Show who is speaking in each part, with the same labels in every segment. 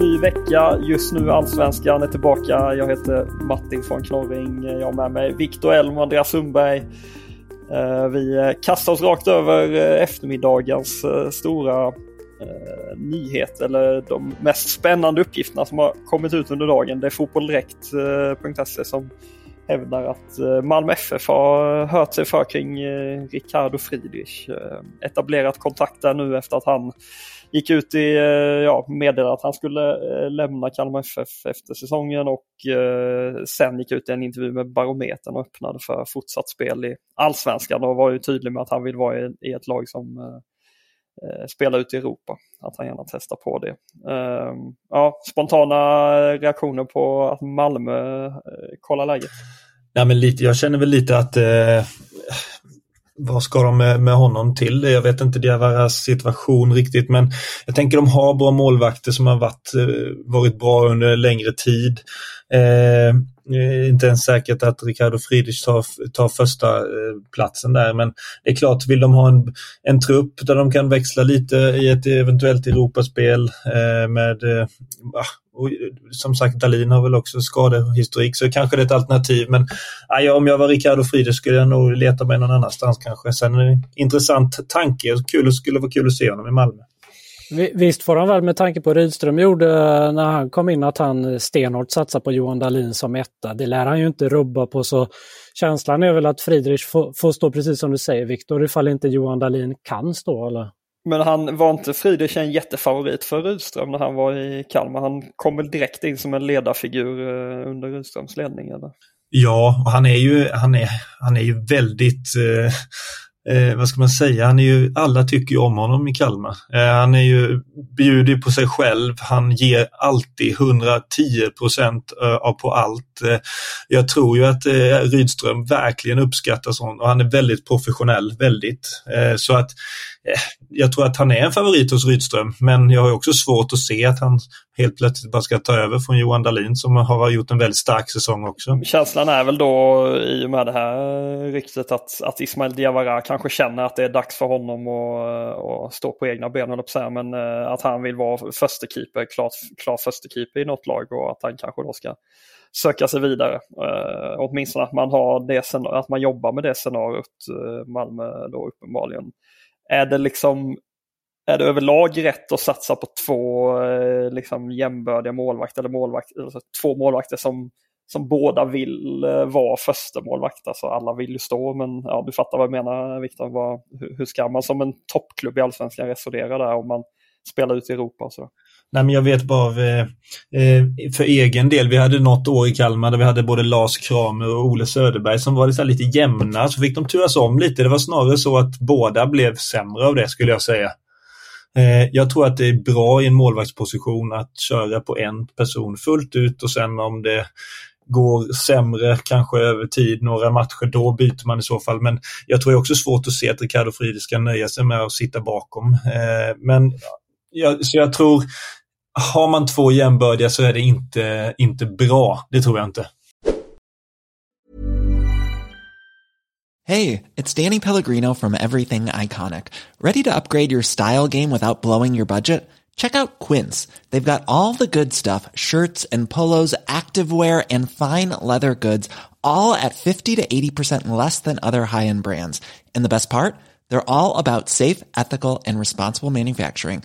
Speaker 1: Ny vecka, just nu Allsvenskan är tillbaka. Jag heter Martin von Knorring. Jag har med mig Viktor Elm och Andreas Sundberg. Eh, vi kastar oss rakt över eh, eftermiddagens eh, stora nyhet eller de mest spännande uppgifterna som har kommit ut under dagen. Det är fotbolldirekt.se som hävdar att eh, Malmö FF har hört sig för kring eh, Ricardo Friedrich. Eh, etablerat kontakt där nu efter att han gick ut i, ja, meddelade att han skulle lämna Kalmar FF efter säsongen och sen gick ut i en intervju med Barometern och öppnade för fortsatt spel i Allsvenskan och var ju tydlig med att han vill vara i ett lag som Eh, spela ute i Europa. Att han gärna testar på det. Eh, ja, spontana reaktioner på att Malmö eh, kollar läget?
Speaker 2: Ja, men lite, jag känner väl lite att eh, vad ska de med, med honom till? Jag vet inte deras situation riktigt men jag tänker de har bra målvakter som har varit, eh, varit bra under längre tid. Eh, Eh, inte ens säkert att Ricardo Friedrich tar, tar första eh, platsen där men det är klart, vill de ha en, en trupp där de kan växla lite i ett eventuellt Europaspel eh, med eh, ah, och som sagt, Dalin har väl också skadehistorik så kanske det är ett alternativ. Men ah, aj, om jag var Ricardo Friedrich skulle jag nog leta mig någon annanstans kanske. Sen är det en intressant tanke. Kul, skulle vara kul att se honom i Malmö.
Speaker 3: Visst får han väl med tanke på Rydström gjorde när han kom in att han stenhårt satsar på Johan Dahlin som etta. Det lär han ju inte rubba på så känslan är väl att Friedrich får, får stå precis som du säger Viktor ifall inte Johan Dahlin kan stå eller?
Speaker 1: Men han var inte Friedrich en jättefavorit för Rydström när han var i Kalmar? Han kom väl direkt in som en ledarfigur under Rydströms ledning? Eller?
Speaker 2: Ja, och han är ju, han är, han är ju väldigt eh eh, vad ska man säga, han är ju, alla tycker ju om honom i Kalmar. Eh, han är ju, bjuder på sig själv, han ger alltid 110 procent eh, på allt. Eh, jag tror ju att eh, Rydström verkligen uppskattar sånt och han är väldigt professionell, väldigt. Eh, så att Eh, jag tror att han är en favorit hos Rydström, men jag har också svårt att se att han helt plötsligt bara ska ta över från Johan Dahlin som har gjort en väldigt stark säsong också.
Speaker 1: Känslan är väl då i och med det här ryktet att, att Ismail Diawara kanske känner att det är dags för honom att, eh, att stå på egna ben, och säga, men eh, att han vill vara första keeper, klar, klar första keeper i något lag och att han kanske då ska söka sig vidare. Uh, åtminstone att man, har det, att man jobbar med det scenariot, uh, Malmö då uppenbarligen. Är det liksom är det överlag rätt att satsa på två eh, liksom, jämbördiga målvakter eller målvakt, alltså, två målvakter som, som båda vill eh, vara första målvakt. Alltså alla vill ju stå men ja, du fattar vad jag menar Viktor. Hur, hur ska man som en toppklubb i Allsvenskan resonera där om man spelar ut i Europa och så?
Speaker 2: Nej, men jag vet bara eh, eh, för egen del, vi hade något år i Kalmar där vi hade både Lars Kramer och Ole Söderberg som var lite, lite jämna, så fick de turas om lite. Det var snarare så att båda blev sämre av det skulle jag säga. Eh, jag tror att det är bra i en målvaktsposition att köra på en person fullt ut och sen om det går sämre, kanske över tid, några matcher, då byter man i så fall. Men jag tror det är också svårt att se att Ricardo Friedrich ska nöja sig med att sitta bakom. Eh, men ja, så jag tror har man två jämbördiga så är det inte, inte bra. Det tror jag inte.
Speaker 4: Hey, it's Danny Pellegrino from Everything Iconic. Ready to upgrade your style game without blowing your budget? Check out Quince. They've got all the good stuff shirts and polos, activewear, and fine leather goods, all at 50 to 80% less than other high end brands. And the best part? They're all about safe, ethical, and responsible manufacturing.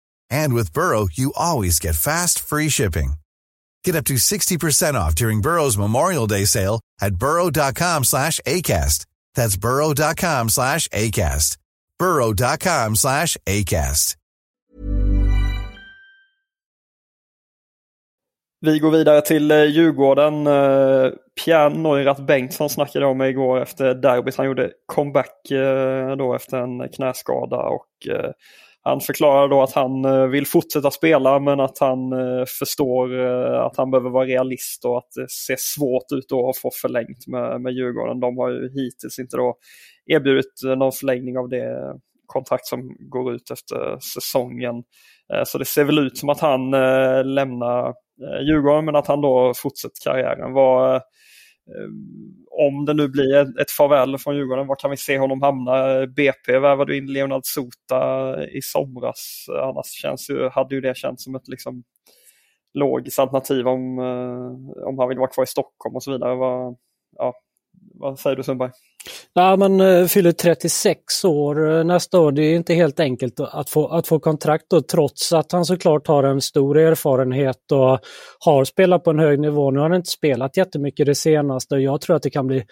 Speaker 5: And with Burrow, you always get fast, free shipping. Get up to 60% off during Burrow's Memorial Day sale at burrow.com slash ACAST. That's burrow.com slash ACAST. burrow.com slash ACAST.
Speaker 1: Vi går vidare till eh, Djurgården. Eh, Pierre Neurath Bengtsson snackade om mig igår efter derbyt. Han gjorde comeback eh, då efter en knäskada och han förklarar då att han eh, vill fortsätta spela men att han eh, förstår eh, att han behöver vara realist och att det ser svårt ut då att få förlängt med, med Djurgården. De har ju hittills inte då erbjudit någon förlängning av det kontrakt som går ut efter säsongen. Så det ser väl ut som att han lämnar Djurgården men att han då fortsätter karriären. Vad, Ehm, om det nu blir ett, farväl från Djurgården, var kan vi se honom hamna? BP värvade in Leonard Sota i somras. Annars känns ju, hade ju det känts som ett liksom logiskt alternativ om, eh, om han vill vara kvar i Stockholm och så vidare. Var, ja, vad säger du Sundberg?
Speaker 3: Ja, man eh, fyller 36 år eh, nästa år. Det är inte helt enkelt att få, att få kontrakt då, trots att han såklart har en stor erfarenhet och har spelat på en hög nivå. Nu har han inte spelat jättemycket det senaste och jag tror att det kan bli,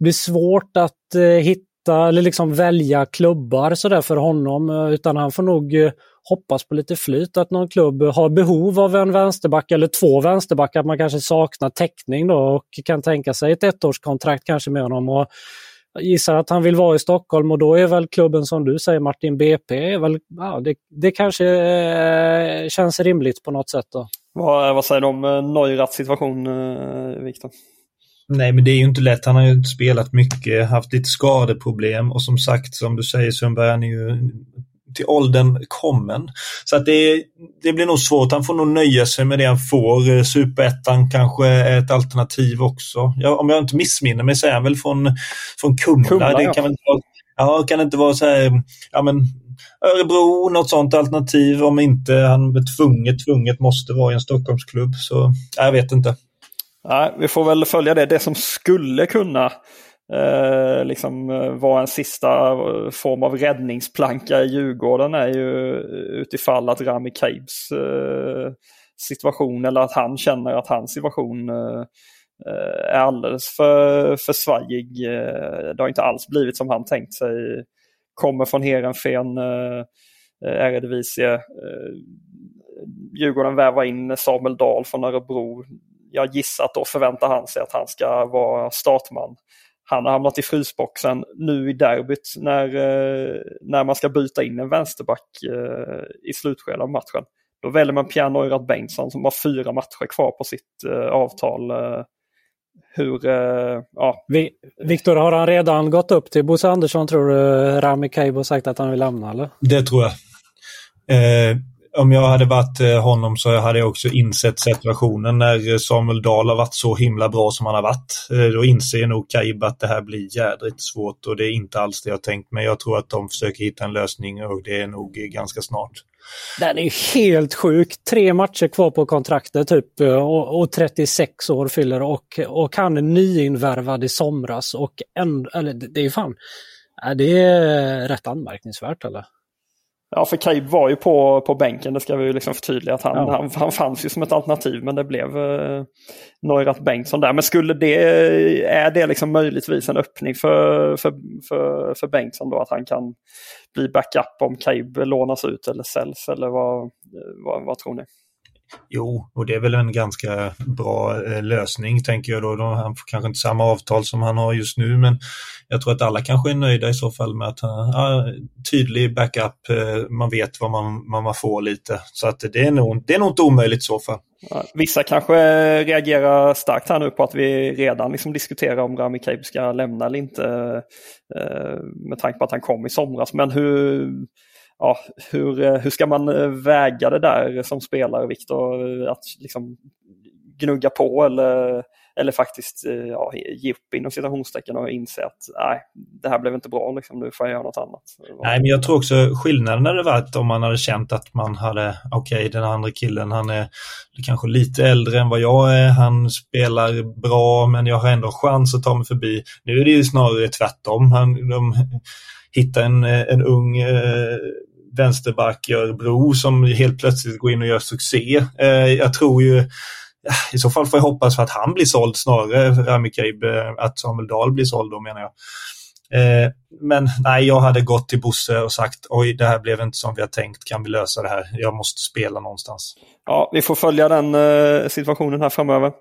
Speaker 3: bli svårt att eh, hitta eller liksom välja klubbar sådär för honom. Eh, utan han får nog eh, hoppas på lite flyt, att någon klubb har behov av en vänsterback eller två vänsterbackar, att man kanske saknar täckning då och kan tänka sig ett ettårskontrakt kanske med honom. Och gissar att han vill vara i Stockholm och då är väl klubben som du säger Martin BP, är väl, ja, det, det kanske eh, känns rimligt på något sätt. Då.
Speaker 1: Vad, vad säger du om eh, Neurats situation, eh, Viktor?
Speaker 2: Nej, men det är ju inte lätt. Han har ju inte spelat mycket, haft lite skadeproblem och som sagt, som du säger Sundberg, han är ju till åldern kommen. Så att det, det blir nog svårt. Han får nog nöja sig med det han får. Superettan kanske är ett alternativ också. Ja, om jag inte missminner mig så är han väl från, från Kumla. Kumla det kan, ja. inte vara, ja, kan inte vara så här, ja men Örebro, något sånt alternativ om inte han tvunget, tvunget måste vara i en Stockholmsklubb. Så jag vet inte.
Speaker 1: Nej, vi får väl följa det. Det som skulle kunna eh, liksom eh, vara en sista eh, form av räddningsplanka i Djurgården är ju eh, utifall att Rami Kabes eh, situation eller att han känner att hans situation eh, är alldeles för, för svajig. Det har inte alls blivit som han tänkt sig. Kommer från Heerenveen, eh, Eredivisie. Djurgården vävar in Samuel Dahl från Örebro. Jag gissar att då förväntar han sig att han ska vara startman han har hamnat i frysboxen nu i derbyt när, eh, när man ska byta in en vänsterback eh, i slutskedet av matchen. Då väljer man Pierre Neurath Bengtsson som har fyra matcher kvar på sitt eh, avtal. Hur, ja.
Speaker 3: Viktor, har han redan gått upp till Bosse Andersson tror du, Rami Kaib och sagt att han vill lämna eller?
Speaker 2: Det tror jag. Eh, om jag hade varit eh, honom så hade jag också insett situationen när Samuel Dahl har varit så himla bra som han har varit. Eh, då inser nog Kaib att det här blir jädrigt svårt och det är inte alls det jag tänkt mig. jag tror att de försöker hitta en lösning och det är nog ganska snart.
Speaker 3: Den är helt sjuk. Tre matcher kvar på kontraktet typ eh, och, och 36 år fyller och, och han är nyinvärvad i somras och en, eller det är fan, det är rätt anmärkningsvärt eller?
Speaker 1: Ja, för Kaib var ju på, på bänken, det ska vi ju liksom förtydliga. Att han, ja. han, han fanns ju som ett alternativ men det blev eh, Neurath Bengtsson där. Men skulle det, är det liksom möjligtvis en öppning för, för, för, för Bengtsson då? Att han kan bli backup om Kaib lånas ut eller säljs eller vad, vad, vad tror ni?
Speaker 2: Jo, och det är väl en ganska bra eh, lösning tänker jag då. Han får kanske inte samma avtal som han har just nu men jag tror att alla kanske är nöjda i så fall med att han ja, tydlig backup, eh, man vet vad man, man får lite. Så att det är nog, det är nog inte omöjligt i så fall.
Speaker 1: Vissa kanske reagerar starkt här nu på att vi redan liksom diskuterar om Rami Kaib ska lämna eller inte. Eh, med tanke på att han kom i somras. Men hur, ja, hur, eh, hur ska man eh, väga det där som spelare, Viktor? Att liksom gnugga på eller eller faktiskt eh, ja, ge upp inom citationstecken och inse att nej, det här blev inte bra, liksom, nu får jag göra något annat.
Speaker 2: Nej, men jag tror också skillnaden hade varit om man hade känt att man hade, okej, okay, den andra killen, han är kanske lite äldre än vad jag är, han spelar bra, men jag har ändå chans att ta mig förbi. Nu är det ju snarare tvärtom. Han, de hittar en, en ung eh, vänsterback i Örebro som helt plötsligt går in och gör succé. Eh, jag tror ju i så fall får jag hoppas för att han blir såld snarare, Rami Kaib, eh, att Samuel Dahl blir såld då menar jag. Eh, men nej, jag hade gått till Bosse och sagt oj, det här blev inte som vi har tänkt, kan vi lösa det här? Jag måste spela någonstans.
Speaker 1: Ja, vi får följa den eh, situationen här framöver.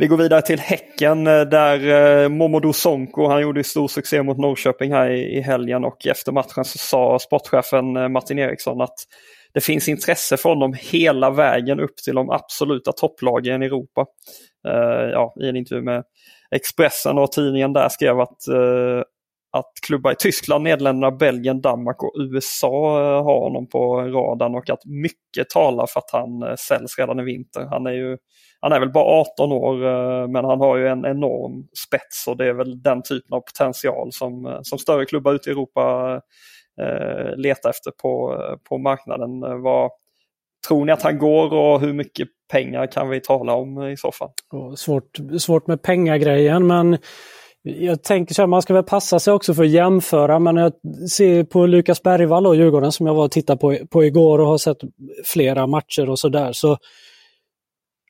Speaker 1: Vi går vidare till Häcken eh, där eh, Momodou Sonko, han gjorde stor succé mot Norrköping här i helgen och efter matchen så sa sportchefen eh, Martin Eriksson att det finns intresse från dem hela vägen upp till de absoluta topplagen i Europa. Uh, ja, I en intervju med Expressen och tidningen där skrev att, uh, att klubbar i Tyskland, Nederländerna, Belgien, Danmark och USA uh, har honom på radarn och att mycket talar för att han säljs redan i vinter. Han är ju han är väl bara 18 år eh, men han har ju en enorm spets och det är väl den typen av potential som, eh, som större klubbar ute i Europa eh, letar efter på, på marknaden. Vad, tror ni att han går och hur mycket pengar kan vi tala om i så fall?
Speaker 3: Svårt, svårt med pengagrejen men jag tänker så här, man ska väl passa sig också för att jämföra, men jag ser på Lukas Bergvall och Djurgården som jag var och tittade på, på igår och har sett flera matcher och sådär. Så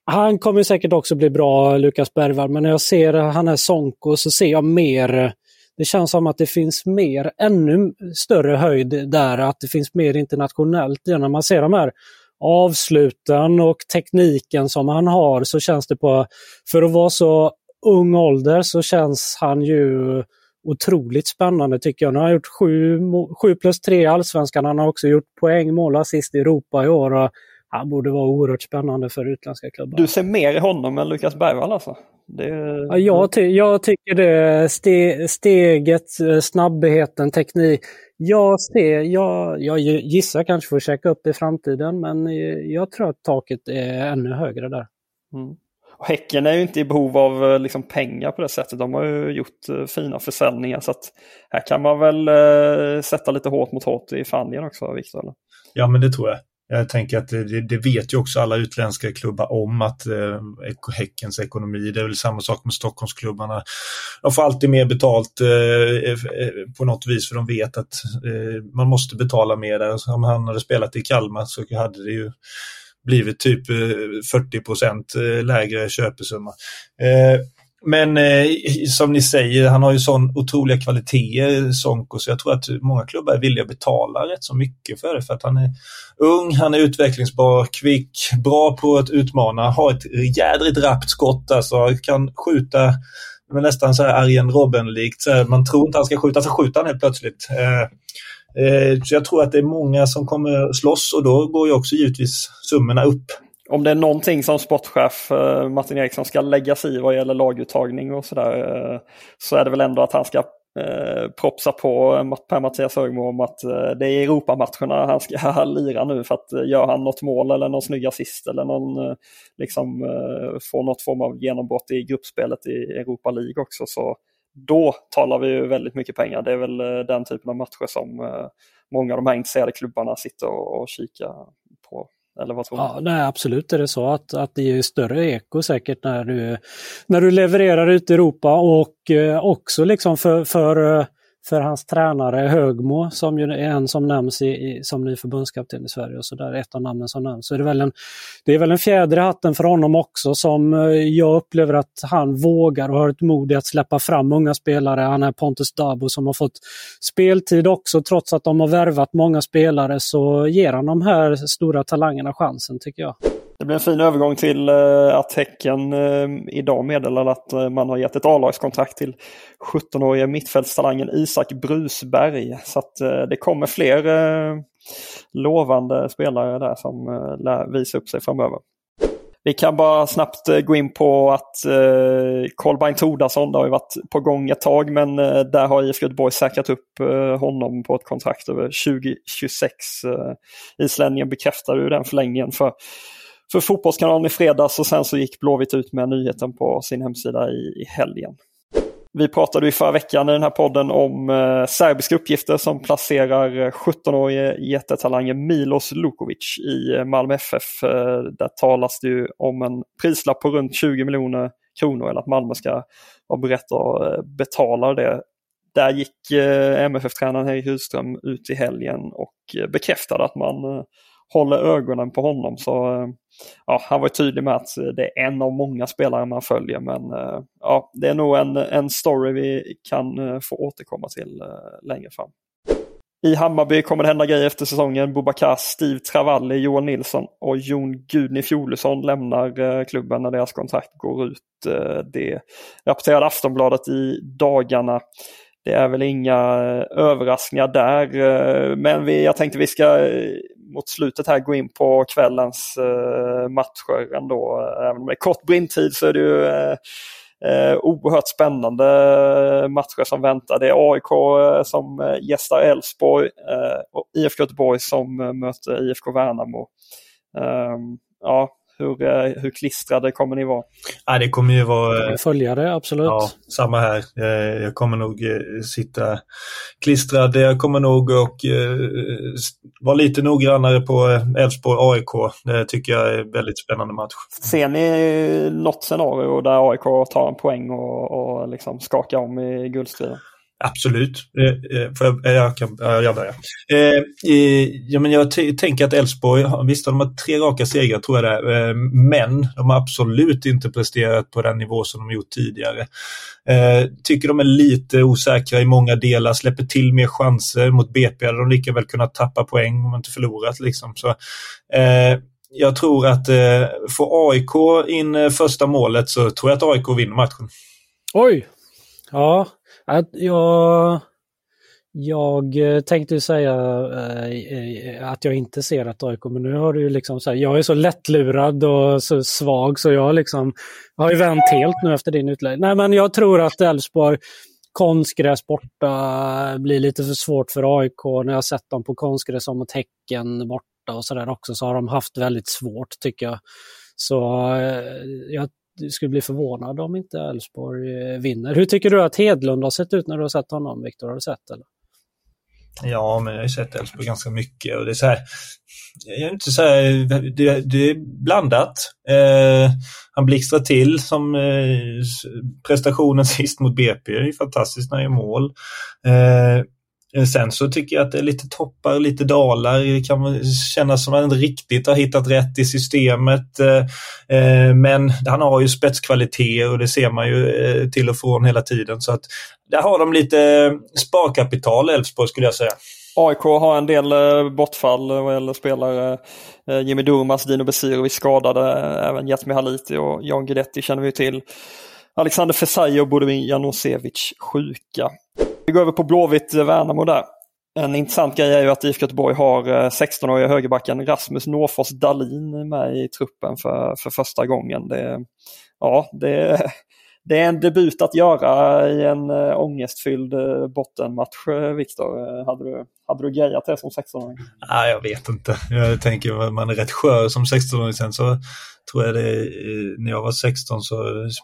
Speaker 3: han kommer säkert också bli bra, Lukas Bergvall, men när jag ser han är Sonko så ser jag mer det känns som att det finns mer, ännu större höjd där, att det finns mer internationellt. När man ser de här avsluten och tekniken som han har så känns det på, för att vara så ung ålder så känns han ju otroligt spännande tycker jag. Nu har han gjort 7 plus 3 i Allsvenskan. Han har också gjort poäng, mål och assist i Europa i år. Och han borde vara oerhört spännande för utländska klubbar.
Speaker 1: Du ser mer i honom än Lukas Bergvall alltså?
Speaker 3: Det... Ja, jag, ty jag tycker det. Ste steget, eh, snabbheten, teknik. Jag, ser, jag, jag gissar kanske får checka upp det i framtiden men eh, jag tror att taket är ännu högre där.
Speaker 1: Mm. Och häcken är ju inte i behov av eh, liksom, pengar på det sättet. De har ju gjort fina försäljningar så att här kan man väl eh, sätta lite hårt mot hårt i förhandlingen också, Viktor?
Speaker 2: Ja, men det tror jag. Jag tänker att det, det, vet ju också alla utländska klubbar om att eh, Häckens ekonomi, det är väl samma sak med Stockholmsklubbarna. De får alltid mer betalt eh, eh, på något vis för de vet att eh, man måste betala mer där. Om han hade spelat i Kalmar så hade det ju blivit typ eh, 40 procent eh, lägre köpesumma. Eh, men eh, som ni säger, han har ju sån otroliga kvaliteter, Sonko, så jag tror att många klubbar är villiga att betala rätt så mycket för det. För att han är ung, han är utvecklingsbar, kvick, bra på att utmana, har ett jädrigt rappt skott, alltså kan skjuta men nästan så här Arjen Robben-likt. Man tror inte han ska skjuta, så skjuter han helt plötsligt. Eh, eh, så jag tror att det är många som kommer slåss och då går ju också givetvis summorna upp
Speaker 1: om det är någonting som sportchef eh, Martin Eriksson ska lägga sig i vad gäller laguttagning och sådär eh, så är det väl ändå att han ska eh, propsa på eh, Per-Mattias Högmo om att eh, det är Europamatcherna han ska lira nu för att eh, gör han något mål eller någon snygg assist eller någon eh, liksom eh, får något form av genombrott i gruppspelet i Europa League också så då talar vi ju väldigt mycket pengar. Det är väl eh, den typen av matcher som eh, många av de här intresserade klubbarna sitter och, och kikar på. Eller vad tror
Speaker 3: ja, nej, absolut är det så att, att det ger större eko säkert när du, när du levererar ut i Europa och eh, också liksom för, för eh, för hans tränare Högmo som ju är en som nämns i, i, som ny förbundskapten i Sverige och så där, ett av namnen som nämns. Så är det, väl en, det är väl en fjäder i hatten för honom också som eh, jag upplever att han vågar och har ett mod i att släppa fram unga spelare. Han är Pontus Dabo som har fått speltid också trots att de har värvat många spelare så ger han de här stora talangerna chansen tycker jag.
Speaker 1: Det blir en fin övergång till eh, att Häcken eh, idag meddelar att eh, man har gett ett A-lagskontrakt till 17-årige mittfältstalangen Isak Brusberg. Så att det kommer fler lovande spelare där som lär visa upp sig framöver. Vi kan bara snabbt gå in på att Kolbeinn Tordarsson, det har ju varit på gång ett tag, men där har IFK Göteborg säkrat upp honom på ett kontrakt över 2026. Islänningen bekräftade ju den förlängningen för, för Fotbollskanalen i fredags och sen så gick Blåvitt ut med nyheten på sin hemsida i, i helgen. Vi pratade i förra veckan i den här podden om eh, serbiska uppgifter som placerar eh, 17-årige jättetalangen Milos Lukovic i eh, Malmö FF. Eh, där talas det ju om en prislapp på runt 20 miljoner kronor eller att Malmö ska vara berett att eh, betala det. Där gick eh, MFF-tränaren Erik Hudström ut i helgen och bekräftade att man håller ögonen på honom. Så eh, ja, han var tydlig med att det är en av många spelare man följer. Men eh, ja, det är nog en, en story vi kan eh, få återkomma till längre fram. I Hammarby kommer det hända grejer efter säsongen. Bobakar, Steve Travalli, Joel Nilsson och Jon Gudni Fjolesson lämnar klubben när deras kontrakt går ut. Det rapporterade Aftonbladet i dagarna. Det är väl inga överraskningar där. Men vi, jag tänkte vi ska mot slutet här gå in på kvällens eh, matcher ändå. Även om det är kort brintid så är det ju eh, eh, oerhört spännande eh, matcher som väntar. Det är AIK eh, som eh, gästar Elfsborg eh, och IFK Göteborg som eh, möter IFK Värnamo. Ehm, ja, hur, eh, hur klistrade kommer ni vara?
Speaker 2: Ja, det kommer ju vara...
Speaker 3: Eh, följa det, absolut. Ja,
Speaker 2: samma här. Eh, jag kommer nog sitta klistrad. Jag kommer nog och vara lite noggrannare på Elfsborg-AIK. Det tycker jag är en väldigt spännande match.
Speaker 1: Ser ni något scenario där AIK tar en poäng och, och liksom skakar om i guldstriden?
Speaker 2: Absolut. Eh, eh, får jag, eh, jag, kan, jag börjar. Eh, ja, men jag tänker att Elfsborg, visst de har tre raka segrar tror jag det är, eh, men de har absolut inte presterat på den nivå som de gjort tidigare. Tycker de är lite osäkra i många delar, släpper till mer chanser. Mot BP hade de lika väl kunnat tappa poäng om de inte förlorat. Liksom. Så, jag tror att får AIK in första målet så tror jag att AIK vinner matchen.
Speaker 3: Oj! Ja, jag, jag eh, tänkte säga eh, att jag inte ser att AIK, men nu har du ju liksom så här, jag är så lättlurad och så svag så jag liksom har ju vänt helt nu efter din utläggning. Nej men jag tror att Elfsborg konstgräs borta blir lite för svårt för AIK. När jag sett dem på konstgräs som mot Häcken borta och sådär också så har de haft väldigt svårt tycker jag. Så eh, jag du skulle bli förvånad om inte Elfsborg eh, vinner. Hur tycker du att Hedlund har sett ut när du har sett honom, Viktor? Har du sett eller?
Speaker 2: Ja, men jag har sett Elfsborg ganska mycket och det är så här, jag är inte så här, det, det är blandat. Eh, han blixtrar till som eh, prestationen sist mot BP, det är fantastiskt när han gör mål. Eh, Eh, sen så tycker jag att det är lite toppar, lite dalar. Det kan kännas som att han inte riktigt har hittat rätt i systemet. Eh, eh, men han har ju spetskvaliteter och det ser man ju till och från hela tiden. Så att där har de lite sparkapital, Elfsborg skulle jag säga.
Speaker 1: AIK har en del bortfall vad gäller spelare. Jimmy Durmaz, Dino Besirovic skadade, även Jasmi Haliti och Jan Guidetti känner vi till. Alexander Fesai och Budimir Janosevic sjuka. Vi går över på Blåvitt-Värnamo eh, där. En intressant grej är ju att IFK Göteborg har eh, 16-åriga högerbacken Rasmus Norfors Dalin med i truppen för, för första gången. Det, ja, det, det är en debut att göra i en eh, ångestfylld bottenmatch, Viktor. Hade du, hade du grejat det som 16-åring?
Speaker 2: Nej, jag vet inte. Jag tänker att man är rätt skör som 16-åring. Sen så tror jag det, när jag var 16 så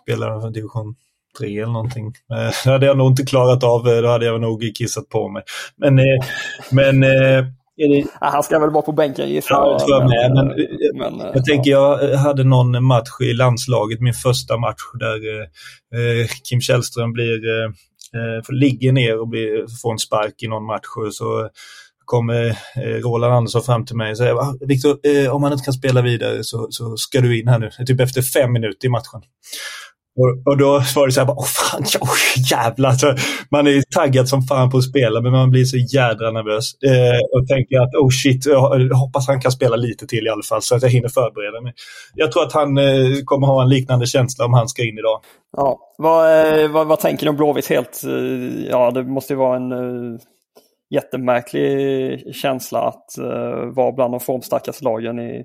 Speaker 2: spelade jag från division tre eller någonting. Eh, det hade jag nog inte klarat av, eh, då hade jag nog kissat på mig. Men, eh, men
Speaker 1: det... han ska väl vara på bänken gissar
Speaker 2: jag. Ja, tror jag med. Men, men, jag ja. tänker, jag hade någon match i landslaget, min första match, där eh, Kim Källström blir, eh, ligger ner och blir, får en spark i någon match. Så kommer Roland Andersson fram till mig och säger Viktor, eh, om han inte kan spela vidare så, så ska du in här nu. Typ efter fem minuter i matchen. Och, och då var det så här, bara, åh fan, oh, jävlar. Så man är taggad som fan på att spela, men man blir så jädra nervös. Eh, och tänker att, oh shit, jag hoppas han kan spela lite till i alla fall, så att jag hinner förbereda mig. Jag tror att han eh, kommer ha en liknande känsla om han ska in idag.
Speaker 1: Ja, vad, eh, vad, vad tänker du om Blåvitt helt? Eh, ja, det måste ju vara en uh, jättemärklig känsla att uh, vara bland de formstarkaste lagen i,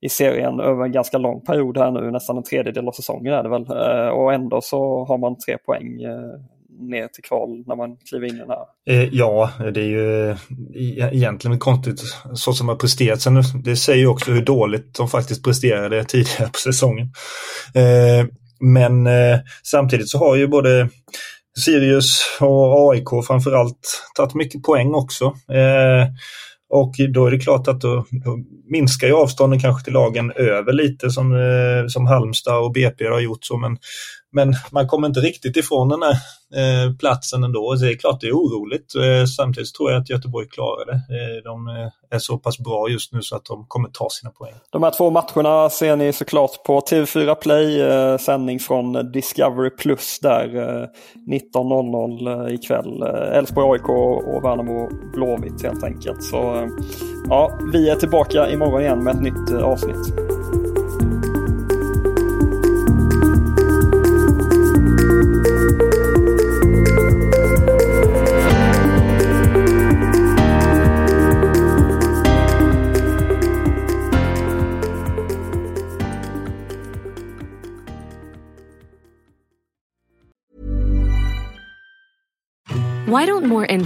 Speaker 1: i serien över en ganska lång period här nu, nästan en tredjedel av säsongen är det väl. Eh, och ändå så har man tre poäng eh, ner till kval när man kliver in i den här?
Speaker 2: Eh, ja, det är ju e-, egentligen konstigt så som har presterat. Sen, det säger ju också hur dåligt de faktiskt presterade tidigare på säsongen. Men samtidigt så har ju både Sirius och AIK framförallt tagit mycket poäng också. Och då är det klart att då, då, minskar ju avstånden kanske till lagen över lite som, eh, som Halmstad och BP har gjort så. Men men man kommer inte riktigt ifrån den här eh, platsen ändå. Det är klart det är oroligt. Eh, samtidigt tror jag att Göteborg klarar det. Eh, de är så pass bra just nu så att de kommer ta sina poäng.
Speaker 1: De här två matcherna ser ni såklart på TV4 Play, sändning från Discovery Plus där 19.00 ikväll. Elfsborg AIK och Värnamo Blåvitt helt enkelt. Så ja, vi är tillbaka imorgon igen med ett nytt avsnitt.